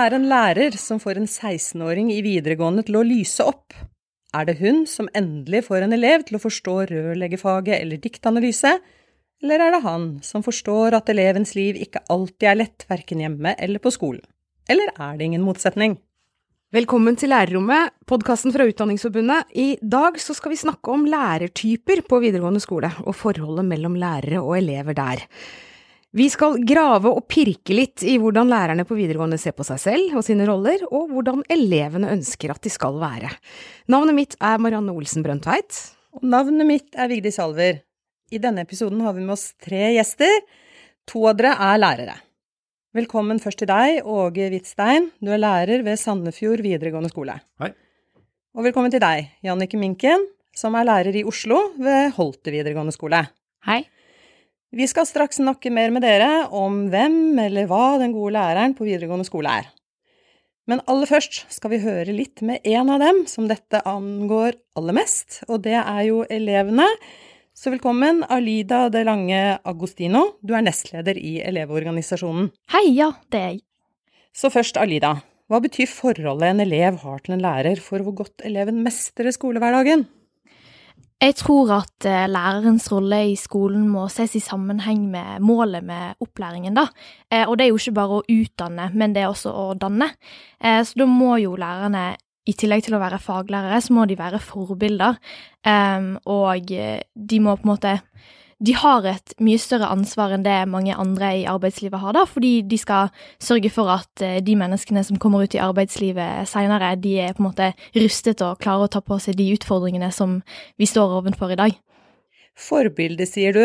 er en lærer som får en 16-åring i videregående til å lyse opp? Er det hun som endelig får en elev til å forstå rørleggerfaget eller diktanalyse, eller er det han som forstår at elevens liv ikke alltid er lett, verken hjemme eller på skolen? Eller er det ingen motsetning? Velkommen til Lærerrommet, podkasten fra Utdanningsforbundet. I dag så skal vi snakke om lærertyper på videregående skole, og forholdet mellom lærere og elever der. Vi skal grave og pirke litt i hvordan lærerne på videregående ser på seg selv og sine roller, og hvordan elevene ønsker at de skal være. Navnet mitt er Marianne Olsen Brøndtveit. Og navnet mitt er Vigdis Alver. I denne episoden har vi med oss tre gjester. To av dere er lærere. Velkommen først til deg, Åge Hvitstein. Du er lærer ved Sandefjord videregående skole. Hei. Og velkommen til deg, Jannike Minken, som er lærer i Oslo ved Holte videregående skole. Hei. Vi skal straks snakke mer med dere om hvem eller hva den gode læreren på videregående skole er. Men aller først skal vi høre litt med en av dem som dette angår aller mest, og det er jo elevene. Så velkommen, Alida De Lange Agostino. Du er nestleder i Elevorganisasjonen. Hei, ja, det er jeg. Så først, Alida. Hva betyr forholdet en elev har til en lærer for hvor godt eleven mestrer skolehverdagen? Jeg tror at eh, lærerens rolle i skolen må ses i sammenheng med målet med opplæringen, da. Eh, og det er jo ikke bare å utdanne, men det er også å danne. Eh, så da må jo lærerne, i tillegg til å være faglærere, så må de være forbilder. Og de må på en måte de har et mye større ansvar enn det mange andre i arbeidslivet har, da, fordi de skal sørge for at eh, de menneskene som kommer ut i arbeidslivet seinere, de er på en måte rustet og klarer å ta på seg de utfordringene som vi står ovenfor i dag. Forbilde, sier du.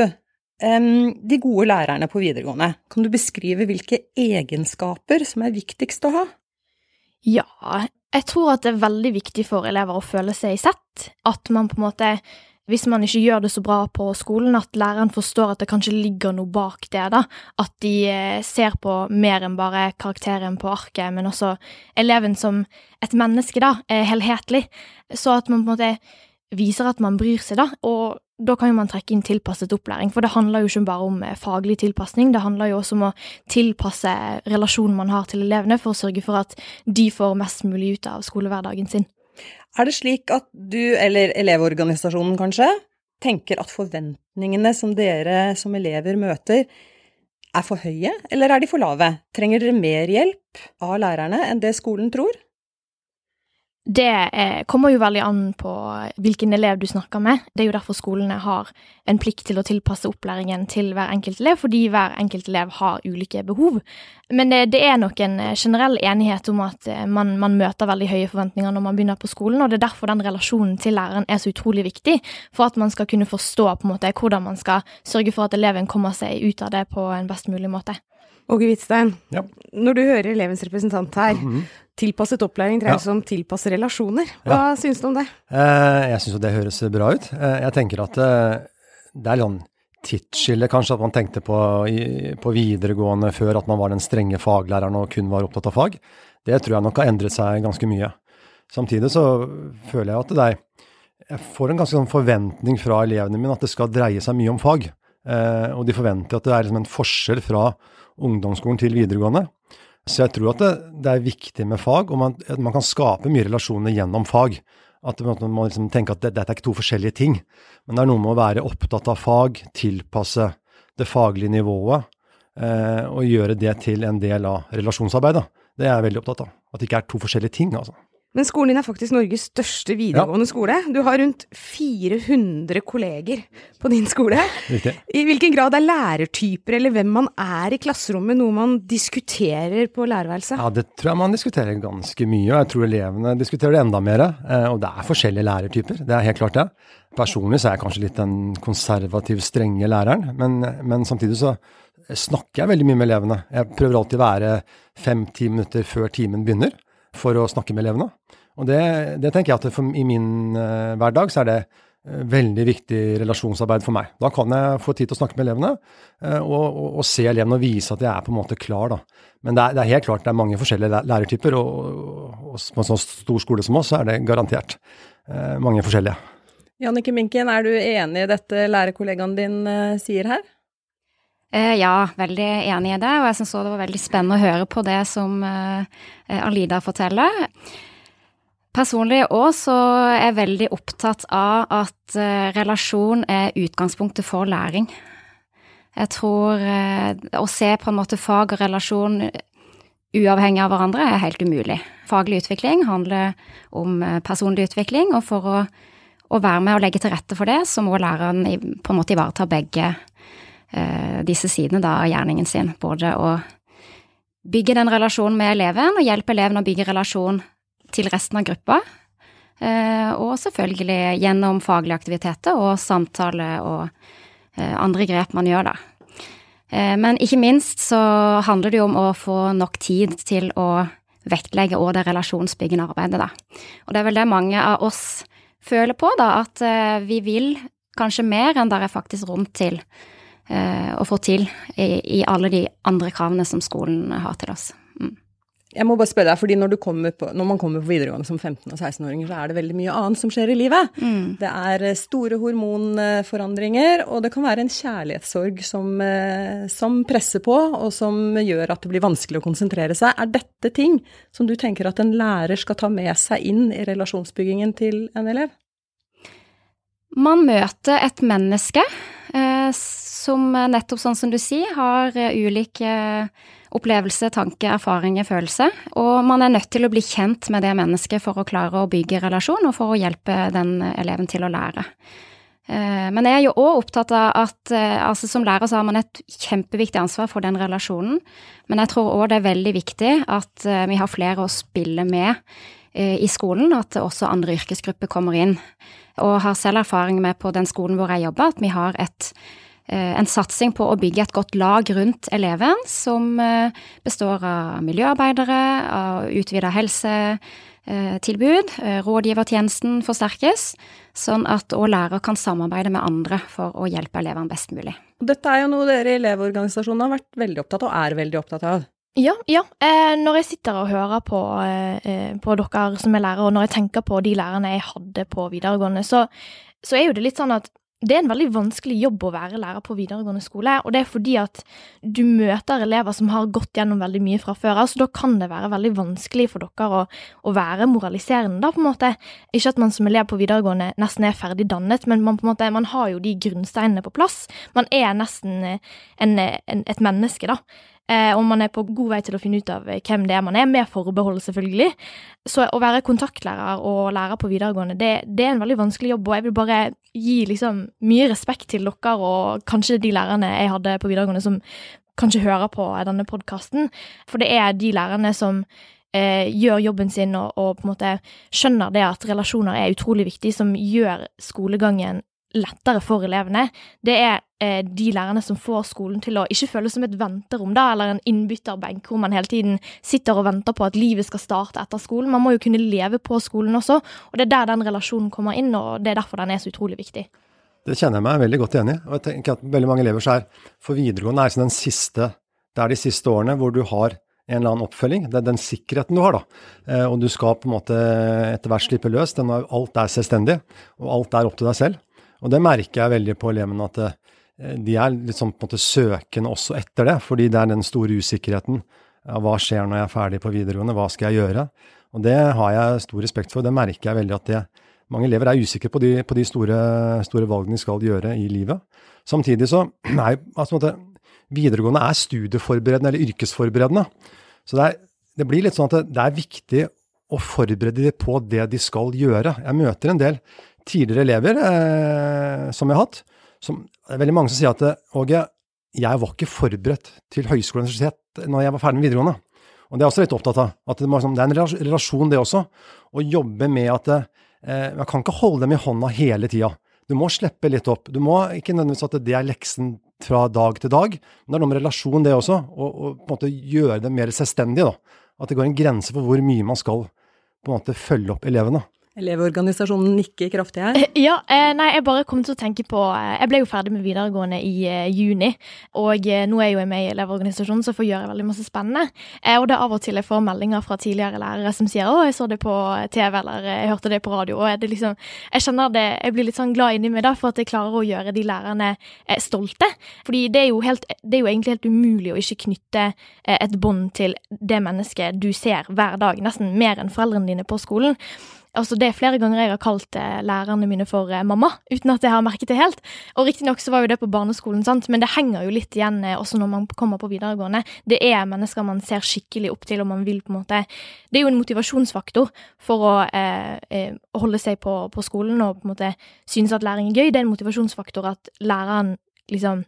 De gode lærerne på videregående, kan du beskrive hvilke egenskaper som er viktigst å ha? Ja, jeg tror at det er veldig viktig for elever å føle seg sett. At man på en måte hvis man ikke gjør det så bra på skolen, at læreren forstår at det kanskje ligger noe bak det, da. At de eh, ser på mer enn bare karakteren på arket, men også eleven som et menneske, da, helhetlig. Så at man på en måte viser at man bryr seg, da. Og da kan jo man trekke inn tilpasset opplæring, for det handler jo ikke bare om eh, faglig tilpasning, det handler jo også om å tilpasse relasjonen man har til elevene, for å sørge for at de får mest mulig ut av skolehverdagen sin. Er det slik at du, eller Elevorganisasjonen kanskje, tenker at forventningene som dere som elever møter, er for høye, eller er de for lave? Trenger dere mer hjelp av lærerne enn det skolen tror? Det eh, kommer jo veldig an på hvilken elev du snakker med. Det er jo derfor skolene har en plikt til å tilpasse opplæringen til hver enkelt elev, fordi hver enkelt elev har ulike behov. Men det, det er nok en eh, generell enighet om at eh, man, man, møter veldig høye forventninger når man begynner på skolen, og det er derfor den relasjonen til læreren er så utrolig viktig, for at man skal kunne forstå på en måte hvordan man skal sørge for at eleven kommer seg ut av det på en best mulig måte. Åge Hvitstein, ja. når du hører elevens representant her, mm -hmm. tilpasset opplæring dreier seg ja. om tilpasse relasjoner. Hva ja. syns du om det? Eh, jeg syns jo det høres bra ut. Eh, jeg tenker at eh, det er sånn tidsskille, kanskje, at man tenkte på, i, på, videregående før at man var den strenge faglæreren og kun var opptatt av fag. Det tror jeg nok har endret seg ganske mye. Samtidig så føler jeg at det er Jeg får en ganske sånn forventning fra elevene mine at det skal dreie seg mye om fag. Og de forventer at det er liksom en forskjell fra ungdomsskolen til videregående. Så jeg tror at det, det er viktig med fag, og man, man, kan skape mye relasjoner gjennom fag. At Man må liksom tenke at dette er ikke to forskjellige ting, men det er noe med å være opptatt av fag, tilpasse det faglige nivået, eh, og gjøre det til en del av relasjonsarbeidet. Det er jeg veldig opptatt av. At det ikke er to forskjellige ting. altså. Men skolen din er faktisk Norges største videregående ja. skole. Du har rundt 400 kolleger på din skole. Riktig. I hvilken grad er lærertyper eller hvem man er i klasserommet noe man diskuterer på lærerværelset? Ja, det tror jeg man diskuterer ganske mye, og jeg tror elevene diskuterer det enda mer. Eh, og det er forskjellige lærertyper, det er helt klart det. Personlig så er jeg kanskje litt den konservativ, strenge læreren, men, men samtidig så snakker jeg veldig mye med elevene. Jeg prøver alltid å være fem-ti minutter før timen begynner for å snakke med elevene. Og det, det tenker jeg at for, i min uh, hverdag så er det uh, veldig viktig relasjonsarbeid for meg. Da kan jeg få tid til å snakke med elevene uh, og, og, og, se elevene og vise at jeg er på en måte klar. Da. Men det er, det er helt klart det er mange forskjellige lærertyper, og, og, på en sånn stor skole som oss så er det garantert mange forskjellige. Jannike Minken, er du enig i dette lærerkollegaen din sier her? Eh, ja, veldig enig i det, og jeg syns det var veldig spennende å høre på det som eh, Alida forteller. Personlig òg så er jeg veldig opptatt av at eh, relasjon er utgangspunktet for læring. Jeg tror å se på en måte fag og relasjon uavhengig av hverandre er helt umulig. Faglig utvikling handler om personlig utvikling, og for å, å være med og legge til rette for det, så må læreren på en måte ivareta begge disse sidene da, av gjerningen sin. Både å bygge den relasjonen med eleven, og hjelpe eleven å bygge relasjon til resten av gruppa. Eh, og selvfølgelig gjennom faglige aktiviteter og samtale og eh, andre grep man gjør, da. Eh, men ikke minst så handler det jo om å få nok tid til å vektlegge òg det relasjonsbyggende arbeidet, da. Og det er vel det mange av oss føler på, da, at eh, vi vil kanskje mer enn det er faktisk rom til eh, å få til i, i, alle de andre kravene som skolen har til oss. Mm. Jeg må bare spørre deg, fordi når, på, når, man kommer på videregående som 15- og 16-åringer, så er det veldig mye annet som skjer i livet. Mm. Det er eh, store hormonforandringer, og det kan være en kjærlighetssorg som, eh, som, presser på, og som gjør at det blir vanskelig å konsentrere seg. Er dette ting som du tenker at en lærer skal ta med seg inn i relasjonsbyggingen til en elev? Man møter et menneske eh, som nettopp sånn som du sier, har eh, ulike eh, opplevelse, tanke, erfaringer, følelse. Og man er nødt til å bli kjent med det mennesket for å klare å bygge relasjon, og for å hjelpe den eleven til å lære. Eh, men jeg er jo òg opptatt av at altså som lærer så har man et kjempeviktig ansvar for den relasjonen. Men jeg tror òg det er veldig viktig at vi har flere å spille med i skolen, at også andre yrkesgrupper kommer inn. Og har selv erfaring med på den skolen hvor jeg jobber, at vi har et Eh, en satsing på å bygge et godt lag rundt eleven, som eh, består av miljøarbeidere, av utvida helsetilbud. Eh, rådgivertjenesten forsterkes, sånn at òg lærer kan samarbeide med andre for å hjelpe elevene best mulig. Dette er jo noe dere i Elevorganisasjonen har vært veldig opptatt av, og er veldig opptatt av. Ja, ja. Eh, når jeg sitter og hører på, eh, på, dere som er lærere, og når jeg tenker på de lærerne jeg hadde på videregående, så, så er jo det litt sånn at det er en veldig vanskelig jobb å være lærer på videregående skole, og det er fordi at du møter elever som har gått gjennom veldig mye fra før av, så da kan det være veldig vanskelig for dere å, å, være moraliserende, da, på en måte. Ikke at man som elev på videregående nesten er ferdig dannet, men man, på en måte, man har jo de grunnsteinene på plass. Man er nesten en, en, et menneske, da. Eh, og man er på god vei til å finne ut av eh, hvem det er man er, med forbehold, selvfølgelig. Så å være kontaktlærer og lærer på videregående, det, det, er en veldig vanskelig jobb, og jeg vil bare gi liksom mye respekt til dere og kanskje de lærerne jeg hadde på videregående som kanskje hører på denne podkasten, for det er de lærerne som eh, gjør jobben sin og, og, på en måte skjønner det at relasjoner er utrolig viktig, som gjør skolegangen lettere for elevene, det er eh, de lærerne som får skolen til å ikke føles som et venterom, da, eller en innbytterbenk hvor man hele tiden sitter og venter på at livet skal starte etter skolen. Man må jo kunne leve på skolen også, og det er der den relasjonen kommer inn, og det er derfor den er så utrolig viktig. Det kjenner jeg meg veldig godt igjen i. og jeg tenker at veldig mange elever er for videregående er den siste, det er de siste årene hvor du har en eller annen oppfølging. Det er den sikkerheten du har, da. Eh, og du skal på en måte etter hvert slippe løs. alt er selvstendig, og alt er opp til deg selv. Og det merker jeg veldig på elevene, at eh, de er litt sånn på en måte søkende også etter det. Fordi det er den store usikkerheten. Ja, hva skjer når jeg er ferdig på videregående, hva skal jeg gjøre? Og det har jeg stor respekt for. Det merker jeg veldig at det, mange elever er usikre på de, på de store, store, valgene de skal gjøre i livet. Samtidig så er altså, videregående er studieforberedende eller yrkesforberedende. Så det, er, det blir litt sånn at det, det er viktig å forberede dem på det de skal gjøre. Jeg møter en del tidligere elever eh, som jeg har hatt, som, det er veldig mange som sier at Åge, jeg var ikke forberedt til høyskole og universitet når jeg var ferdig med videregående. Og det er også litt opptatt av. at Det, det er en relasjon, det også. Å jobbe med at eh, Man kan ikke holde dem i hånda hele tida. Du må slippe litt opp. Du må ikke nødvendigvis at det er leksen fra dag til dag, men det er noe med relasjon, det også. Og, og på en måte gjøre dem mer selvstendige. da. At det går en grense for hvor mye man skal på en måte følge opp elevene. Elevorganisasjonen nikker kraftig her. Ja, eh, nei, jeg bare kom til å tenke på eh, Jeg ble jo ferdig med videregående i eh, juni, og eh, nå er jeg jo med i Elevorganisasjonen, så jeg får gjøre veldig masse spennende. Eh, og det er av og til jeg får meldinger fra tidligere lærere som sier 'Å, jeg så det på TV', eller 'Jeg hørte det på radio', og det liksom Jeg kjenner det Jeg blir litt sånn glad inni meg da, for at jeg klarer å gjøre de lærerne eh, stolte. Fordi det er jo helt Det er jo egentlig helt umulig å ikke knytte eh, et bånd til det mennesket du ser hver dag, nesten mer enn foreldrene dine på skolen. Altså, det er flere ganger jeg har kalt eh, lærerne mine for eh, mamma, uten at jeg har merket det helt. Og riktignok så var jo det på barneskolen, sant, men det henger jo litt igjen eh, også når man kommer på videregående. Det er mennesker man ser skikkelig opp til, og man vil på en måte Det er jo en motivasjonsfaktor for å eh, holde seg på, på skolen og på en måte synes at læring er gøy. Det er en motivasjonsfaktor at læreren liksom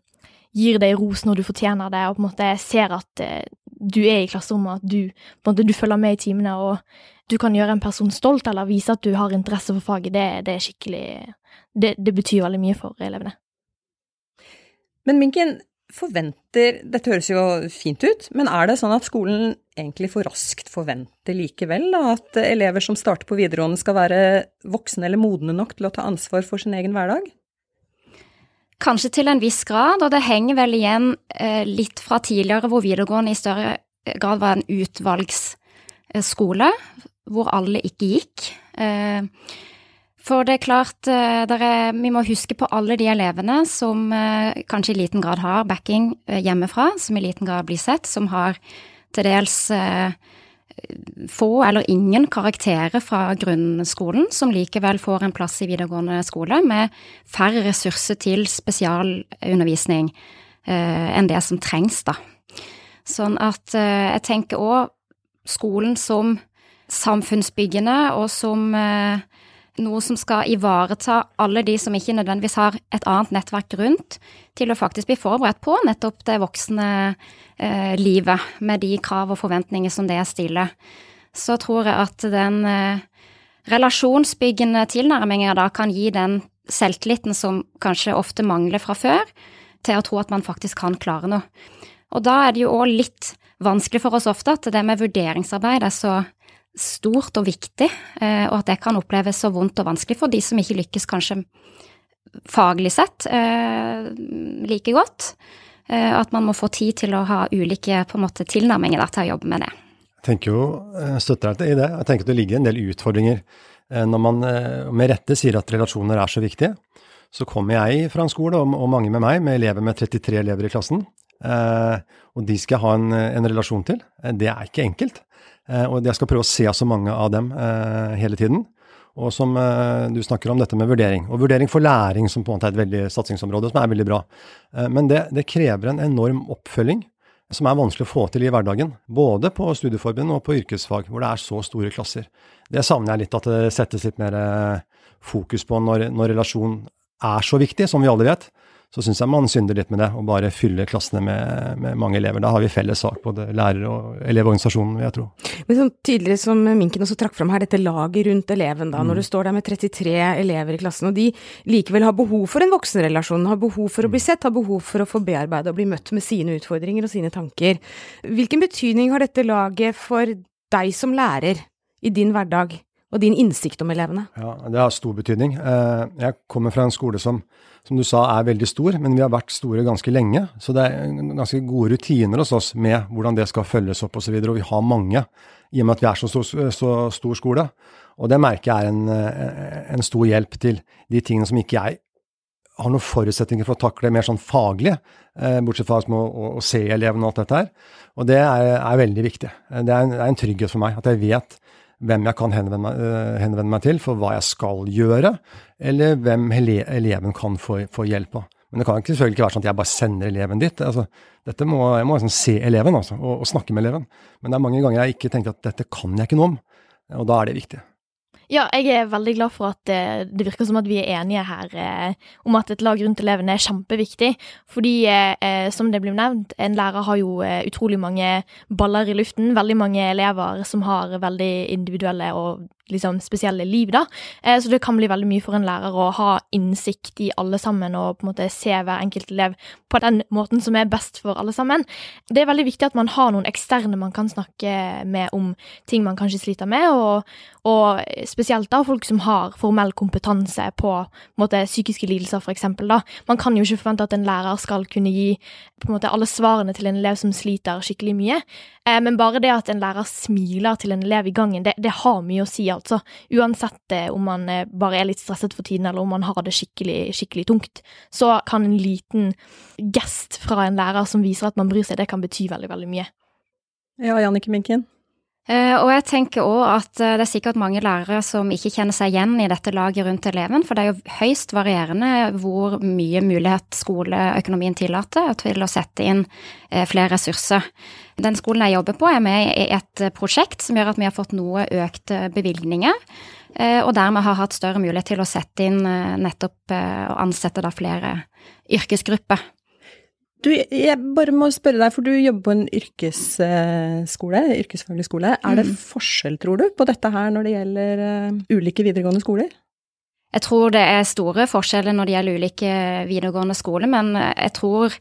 gir deg ros når du fortjener det, og på en måte ser at eh, du er i klasserommet, at du, på en måte, du følger med i timene, og du kan gjøre en person stolt, eller vise at du har interesse for faget. Det, det er skikkelig det, det betyr veldig mye for elevene. Men Minken, forventer Dette høres jo fint ut, men er det sånn at skolen egentlig for raskt forventer likevel da, at elever som starter på videregående skal være voksne eller modne nok til å ta ansvar for sin egen hverdag? Kanskje til en viss grad, og det henger vel igjen eh, litt fra tidligere hvor videregående i større grad var en utvalgsskole, hvor alle ikke gikk. Eh, for det er klart, eh, er, vi må huske på alle de elevene som eh, kanskje i liten grad har backing hjemmefra, som i liten grad blir sett, som har til dels få eller ingen karakterer fra grunnskolen, som likevel får en plass i videregående skole, med færre ressurser til spesialundervisning enn det som trengs, da. Sånn at jeg tenker òg skolen som samfunnsbyggende og som eh, noe som skal ivareta alle de som ikke nødvendigvis har et annet nettverk rundt, til å faktisk bli forberedt på nettopp det voksne eh, livet, med de krav og forventninger som det stiller. Så tror jeg at den eh, relasjonsbyggende tilnærminga da kan gi den selvtilliten som kanskje ofte mangler fra før, til å tro at man faktisk kan klare noe. Og da er det jo òg litt vanskelig for oss ofte at det med vurderingsarbeid er så stort og viktig, eh, og at det kan oppleves så vondt og vanskelig for de som ikke lykkes kanskje faglig sett eh, like godt. Eh, at man må få tid til å ha ulike på en måte, tilnærminger til å jobbe med det. Jeg tenker jo, støtter deg i det. Jeg tenker at det ligger en del utfordringer. Når man med rette sier at relasjoner er så viktige, så kommer jeg fra en skole, og mange med meg, med elever med 33 elever i klassen. Og de skal jeg ha en, en relasjon til. Det er ikke enkelt. Eh, og jeg skal prøve å se så mange av dem eh, hele tiden. Og som eh, du snakker om, dette med vurdering. Og vurdering for læring, som på en måte er et veldig satsingsområde, som er veldig bra. Men det, det krever en enorm oppfølging som er vanskelig å få til i hverdagen. Både på studieforbund og på yrkesfag, hvor det er så store klasser. Det savner jeg litt, at det settes litt mer fokus på når, når relasjon er så viktig, som vi alle vet så syns jeg man synder litt med det, å bare fylle klassene med, med, mange elever. Da har vi felles sak, både lærer- og elevorganisasjonen, vil jeg tro. Men sånn tidligere som Minken også trakk fram her, dette laget rundt eleven, da. Mm. Når du står der med 33 elever i klassen, og de likevel har behov for en voksenrelasjon, har behov for å bli mm. sett, har behov for å få bearbeide og bli møtt med sine utfordringer og sine tanker. Hvilken betydning har dette laget for deg som lærer i din hverdag? og din innsikt om elevene? Ja, Det har stor betydning. Eh, jeg kommer fra en skole som, som du sa er veldig stor, men vi har vært store ganske lenge. Så det er ganske gode rutiner hos oss med hvordan det skal følges opp osv. Og, så og vi har mange, i og med at vi er så stor, så stor skole. Og det merker jeg er en, en, stor hjelp til de tingene som ikke jeg har noen forutsetninger for å takle mer sånn faglig, eh, bortsett fra å, å, å se elevene og alt dette her. Og det er, er veldig viktig. Det er, en, det er en trygghet for meg at jeg vet hvem jeg kan henvende eh, henvende meg, til for hva jeg skal gjøre, eller hvem ele eleven kan få, få, hjelp av. Men det kan selvfølgelig ikke være sånn at jeg bare sender eleven dit. Altså, dette må, jeg må liksom se eleven altså, og, og, snakke med eleven. Men det er mange ganger jeg ikke tenker at dette kan jeg ikke noe om, og da er det viktig. Ja, jeg er veldig glad for at det, eh, det virker som at vi er enige her eh, om at et lag rundt elevene er kjempeviktig. Fordi, eh, som det blir nevnt, en lærer har jo eh, utrolig mange baller i luften. Veldig mange elever som har veldig individuelle og liksom spesielle liv, da. Eh, så det kan bli veldig mye for en lærer å ha innsikt i alle sammen og på en måte se hver enkelt elev på den måten som er best for alle sammen. Det er veldig viktig at man har noen eksterne man kan snakke med om ting man kanskje sliter med, og, og spesielt da folk som har formell kompetanse på, på måte, psykiske lidelser, f.eks. Man kan jo ikke forvente at en lærer skal kunne gi på en måte, alle svarene til en elev som sliter skikkelig mye. Eh, men bare det at en lærer smiler til en elev i gangen, det, det har mye å si, altså. Uansett eh, om man eh, bare er litt stresset for tiden, eller om man har det skikkelig, skikkelig tungt, så kan en liten gest fra en lærer som viser at man bryr seg, det kan bety veldig, veldig mye. Ja, Jannike Minken? Eh, og jeg tenker òg at eh, det er sikkert mange lærere som ikke kjenner seg igjen i dette laget rundt eleven, for det er jo høyst varierende hvor mye mulighet skoleøkonomien tillater til å sette inn eh, flere ressurser. Den skolen jeg jobber på er med i et prosjekt som gjør at vi har fått noe økte bevilgninger, og dermed har hatt større mulighet til å sette inn nettopp og ansette da flere yrkesgrupper. Du, jeg bare må spørre deg, for du jobber på en yrkesskole, yrkesfaglig skole. Er det mm. forskjell, tror du, på dette her når det gjelder uh, ulike videregående skoler? Jeg tror det er store forskjeller når det gjelder ulike videregående skoler, men jeg tror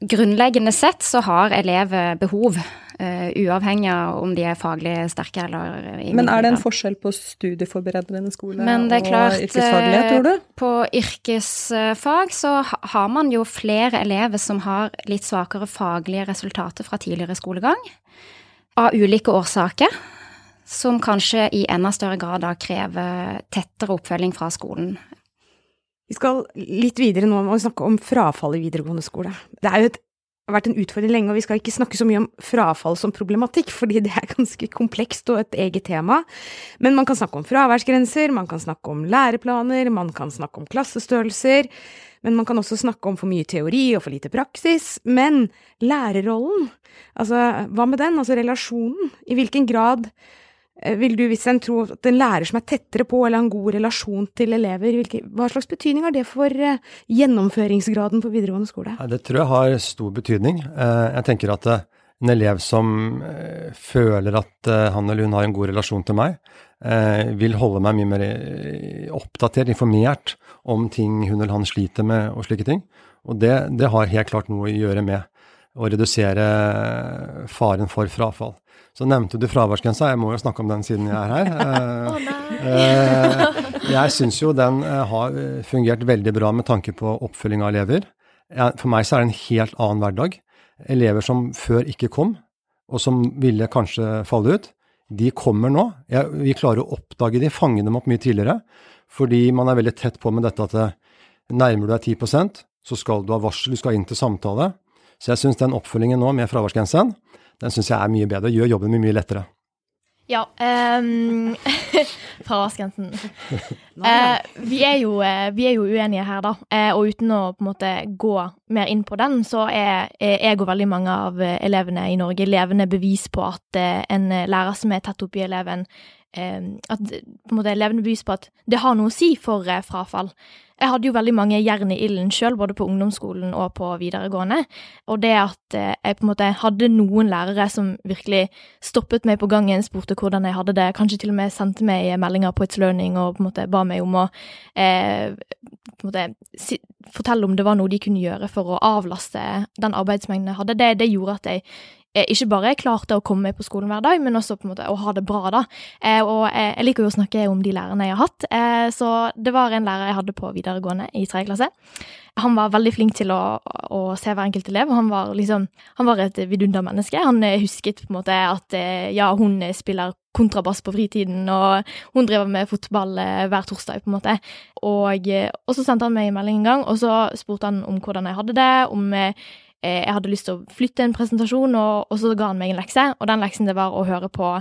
grunnleggende sett så har elever behov Uh, uavhengig av om de er faglig sterke eller Men er det en forskjell på studieforberedende skole klart, og yrkesfaglighet, tror du? Eh, på yrkesfag så har man jo flere elever som har litt svakere faglige resultater fra tidligere skolegang, av ulike årsaker. Som kanskje i enda større grad da krever tettere oppfølging fra skolen. Vi skal litt videre nå og snakke om frafall i videregående skole. Det er jo et har vært en utfordring lenge, og vi skal ikke snakke så mye om frafall som problematikk, fordi det er ganske komplekst og et eget tema. Men man kan snakke om fraværsgrenser, man kan snakke om læreplaner, man kan snakke om klassestørrelser, men man kan også snakke om for mye teori og for lite praksis. Men lærerrollen, altså hva med den, altså relasjonen? I hvilken grad vil du, hvis en tror at en lærer som er tettere på eller har en god relasjon til elever, hvilke, hva slags betydning har det for uh, gjennomføringsgraden på videregående skole? Det tror jeg har stor betydning. Uh, jeg tenker at en elev som føler at han eller hun har en god relasjon til meg, vil holde meg mye mer oppdatert, informert om ting hun eller han sliter med og slike ting. Og det, det har helt klart noe å gjøre med å redusere faren for frafall. Så nevnte du fraværsgrensa, jeg må jo snakke om den siden jeg er her. oh, jeg syns jo den eh, har fungert veldig bra med tanke på oppfølging av elever. For meg så er det en helt annen hverdag. Elever som før ikke kom, og som ville kanskje falle ut, de kommer nå. Vi klarer å oppdage de, fange dem opp mye tidligere. Fordi man er veldig tett på med dette at nærmer du deg 10% så skal du ha varsel, du skal inn til samtale. Så jeg syns den oppfølgingen nå med fraværsgrensen, den syns jeg er mye bedre. Gjør jobben min mye lettere. Ja. Um, fraværsgrensen. uh, vi, er jo, uh, vi, er jo, uenige her, da. Uh, og uten å på en måte gå mer inn på den, så er, er jeg og veldig mange av elevene i Norge levende bevis på at en lærer som er tett oppi eleven, at på en måte levende bevis på at det har noe å si for frafall. Jeg hadde jo veldig mange jern i ilden sjøl, både på ungdomsskolen og på videregående. Og det at eh, jeg på en måte hadde noen lærere som virkelig stoppet meg på gangen, spurte hvordan jeg hadde det, kanskje til og med sendte meg meldinger på It's Learning og på en måte ba meg om å eh, på en måte si, fortelle om det var noe de kunne gjøre for å avlaste den arbeidsmengden jeg hadde. Det, det gjorde at jeg Eh, ikke bare klarte å komme på skolen hver dag, men også på en måte å ha det bra, da. Eh, og jeg liker jo å snakke om de lærerne jeg har hatt, eh, så det var en lærer jeg hadde på videregående i tredje klasse. Han var veldig flink til å, å, se hver enkelt elev, og han var liksom Han var et vidundermenneske. Han husket på en måte at ja, hun spiller kontrabass på fritiden, og hun driver med fotball hver torsdag, på en måte. Og, og så sendte han meg en melding en gang, og så spurte han om hvordan jeg hadde det, om Eh, jeg hadde lyst til å flytte en presentasjon, og, og, så ga han meg en lekse. Og den leksen det var å høre på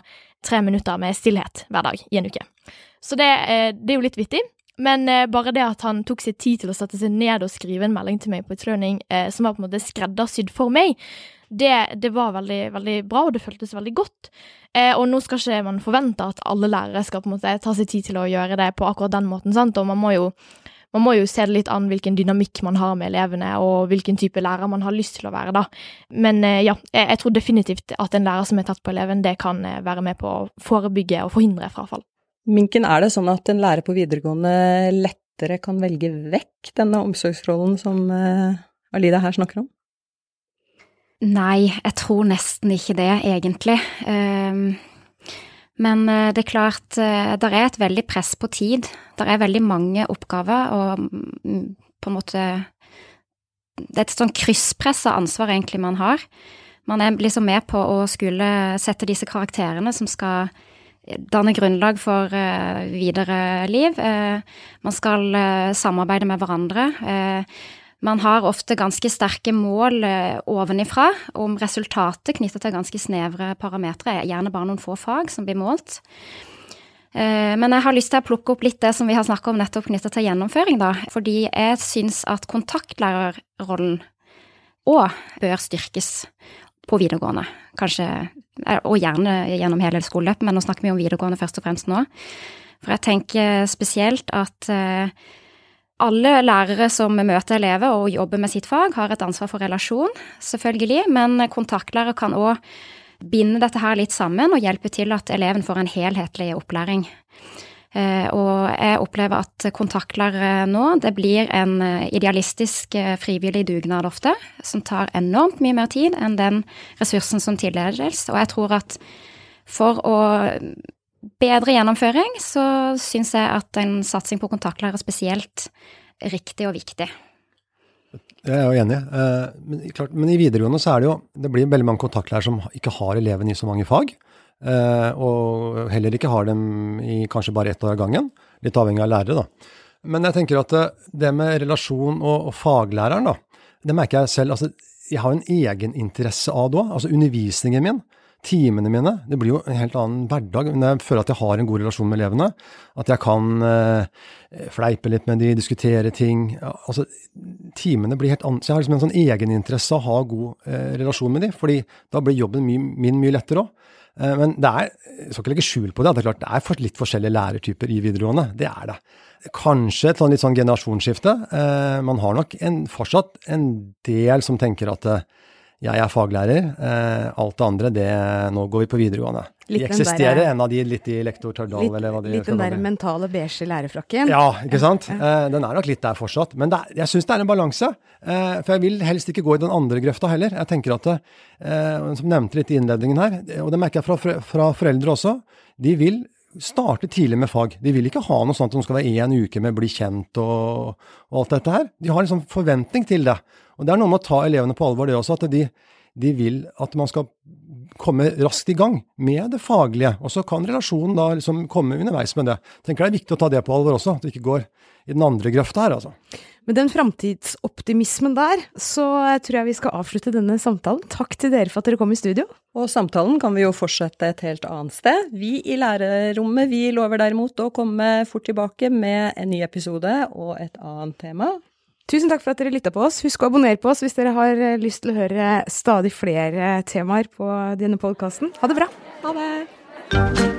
tre minutter med stillhet hver dag i en uke. Så det, eh, det er jo litt vittig. Men eh, bare det at han tok seg tid til å sette seg ned og skrive en melding til meg på et Learning som var på en måte skreddersydd for meg, det, det, var veldig, veldig bra, og det føltes veldig godt. og nå skal ikke man forvente at alle lærere skal på en måte ta seg tid til å gjøre det på akkurat den måten, sant? og man må jo man må jo se det litt an hvilken dynamikk man har med elevene, og hvilken type lærer man har lyst til å være, da. Men eh, ja, jeg tror definitivt at en lærer som er tatt på eleven, det kan eh, være med på å forebygge og forhindre frafall. Minken, er det sånn at en lærer på videregående lettere kan velge vekk denne omsorgsrollen som eh, Alida her snakker om? Nei, jeg tror nesten ikke det, egentlig. Um Men eh, det er klart, eh, det er et veldig press på tid. Det er veldig mange oppgaver, og mm, på en måte Det er et sånn krysspress av ansvar egentlig man har. Man er liksom med på å skulle sette disse karakterene som skal danne grunnlag for videre liv. Man skal samarbeide med hverandre. Man har ofte ganske sterke mål ovenifra om resultatet knyttet til ganske snevre parametere, gjerne bare noen få fag som blir målt. Men jeg har lyst til å plukke opp litt det som vi har snakka om nettopp knyttet til gjennomføring, da. Fordi jeg syns at kontaktlærerrollen òg bør styrkes på videregående. Kanskje, og gjerne gjennom hele skoleløpet, men nå snakker vi om videregående først og fremst nå. For jeg tenker spesielt at eh, alle lærere som møter elever og jobber med sitt fag, har et ansvar for relasjon, selvfølgelig, men kontaktlærere kan òg binde dette her litt sammen og hjelpe til at eleven får en helhetlig opplæring. Eh, og jeg opplever at kontaktlærere nå, det blir en eh, idealistisk eh, frivillig dugnad ofte, som tar enormt mye mer tid enn den ressursen som tildeles. Og jeg tror at for å bedre gjennomføring, så syns jeg at en satsing på kontaktlærere er spesielt riktig og viktig. Jeg er jo enig. Men, klart, men i videregående så er det jo Det blir veldig mange kontaktlærere som ikke har elevene i så mange fag. Eh, og heller ikke har dem i kanskje bare ett år av gangen. Litt avhengig av lærere, da. Men jeg tenker at det, det med relasjon og, og, faglæreren, da, det merker jeg selv. altså Jeg har en egeninteresse av det òg. Altså undervisningen min, timene mine. Det blir jo en helt annen hverdag når jeg føler at jeg har en god relasjon med elevene. At jeg kan eh, fleipe litt med de, diskutere ting. altså Timene blir helt annerledes. Jeg har liksom en sånn egeninteresse av å ha god eh, relasjon med de, fordi da blir jobben min, min mye lettere òg. Eh, men det er, jeg skal ikke legge skjul på det, det er klart det er litt forskjellige lærertyper i videregående. Det er det. Kanskje et sånn litt sånn generasjonsskifte. Eh, man har nok en, fortsatt en del som tenker at eh, jeg er faglærer. Alt det andre, det Nå går vi på videregående. Litt de eksisterer, der, en av de litt i lektor Tørdal, eller hva de Litt den der mentale beige lærerfrakken. Ja, ikke sant. Ja. Den er nok litt der fortsatt. Men er, jeg syns det er en balanse. Eh, for jeg vil helst ikke gå i den andre grøfta heller. Jeg tenker at, eh, Som nevnte litt i innledningen her, og det merker jeg fra, fra foreldre også, de vil starte tidlig med fag. De vil ikke ha noe sånt som skal være én uke med bli kjent og, og, alt dette her. De har en sånn forventning til det. Og det er noe med å ta elevene på alvor, det også. At de, de vil at man skal komme raskt i gang med det faglige. Og så kan relasjonen da liksom komme underveis med det. Jeg tenker det er viktig å ta det på alvor også, at det ikke går i den andre grøfta her, altså. Med den framtidsoptimismen der, så tror jeg vi skal avslutte denne samtalen. Takk til dere for at dere kom i studio. Og samtalen kan vi jo fortsette et helt annet sted. Vi i lærerrommet, vi lover derimot å komme fort tilbake med en ny episode og et annet tema. Tusen takk for at dere lytta på oss. Husk å abonnere på oss hvis dere har lyst til å høre stadig flere temaer på denne podkasten. Ha det bra. Ha det.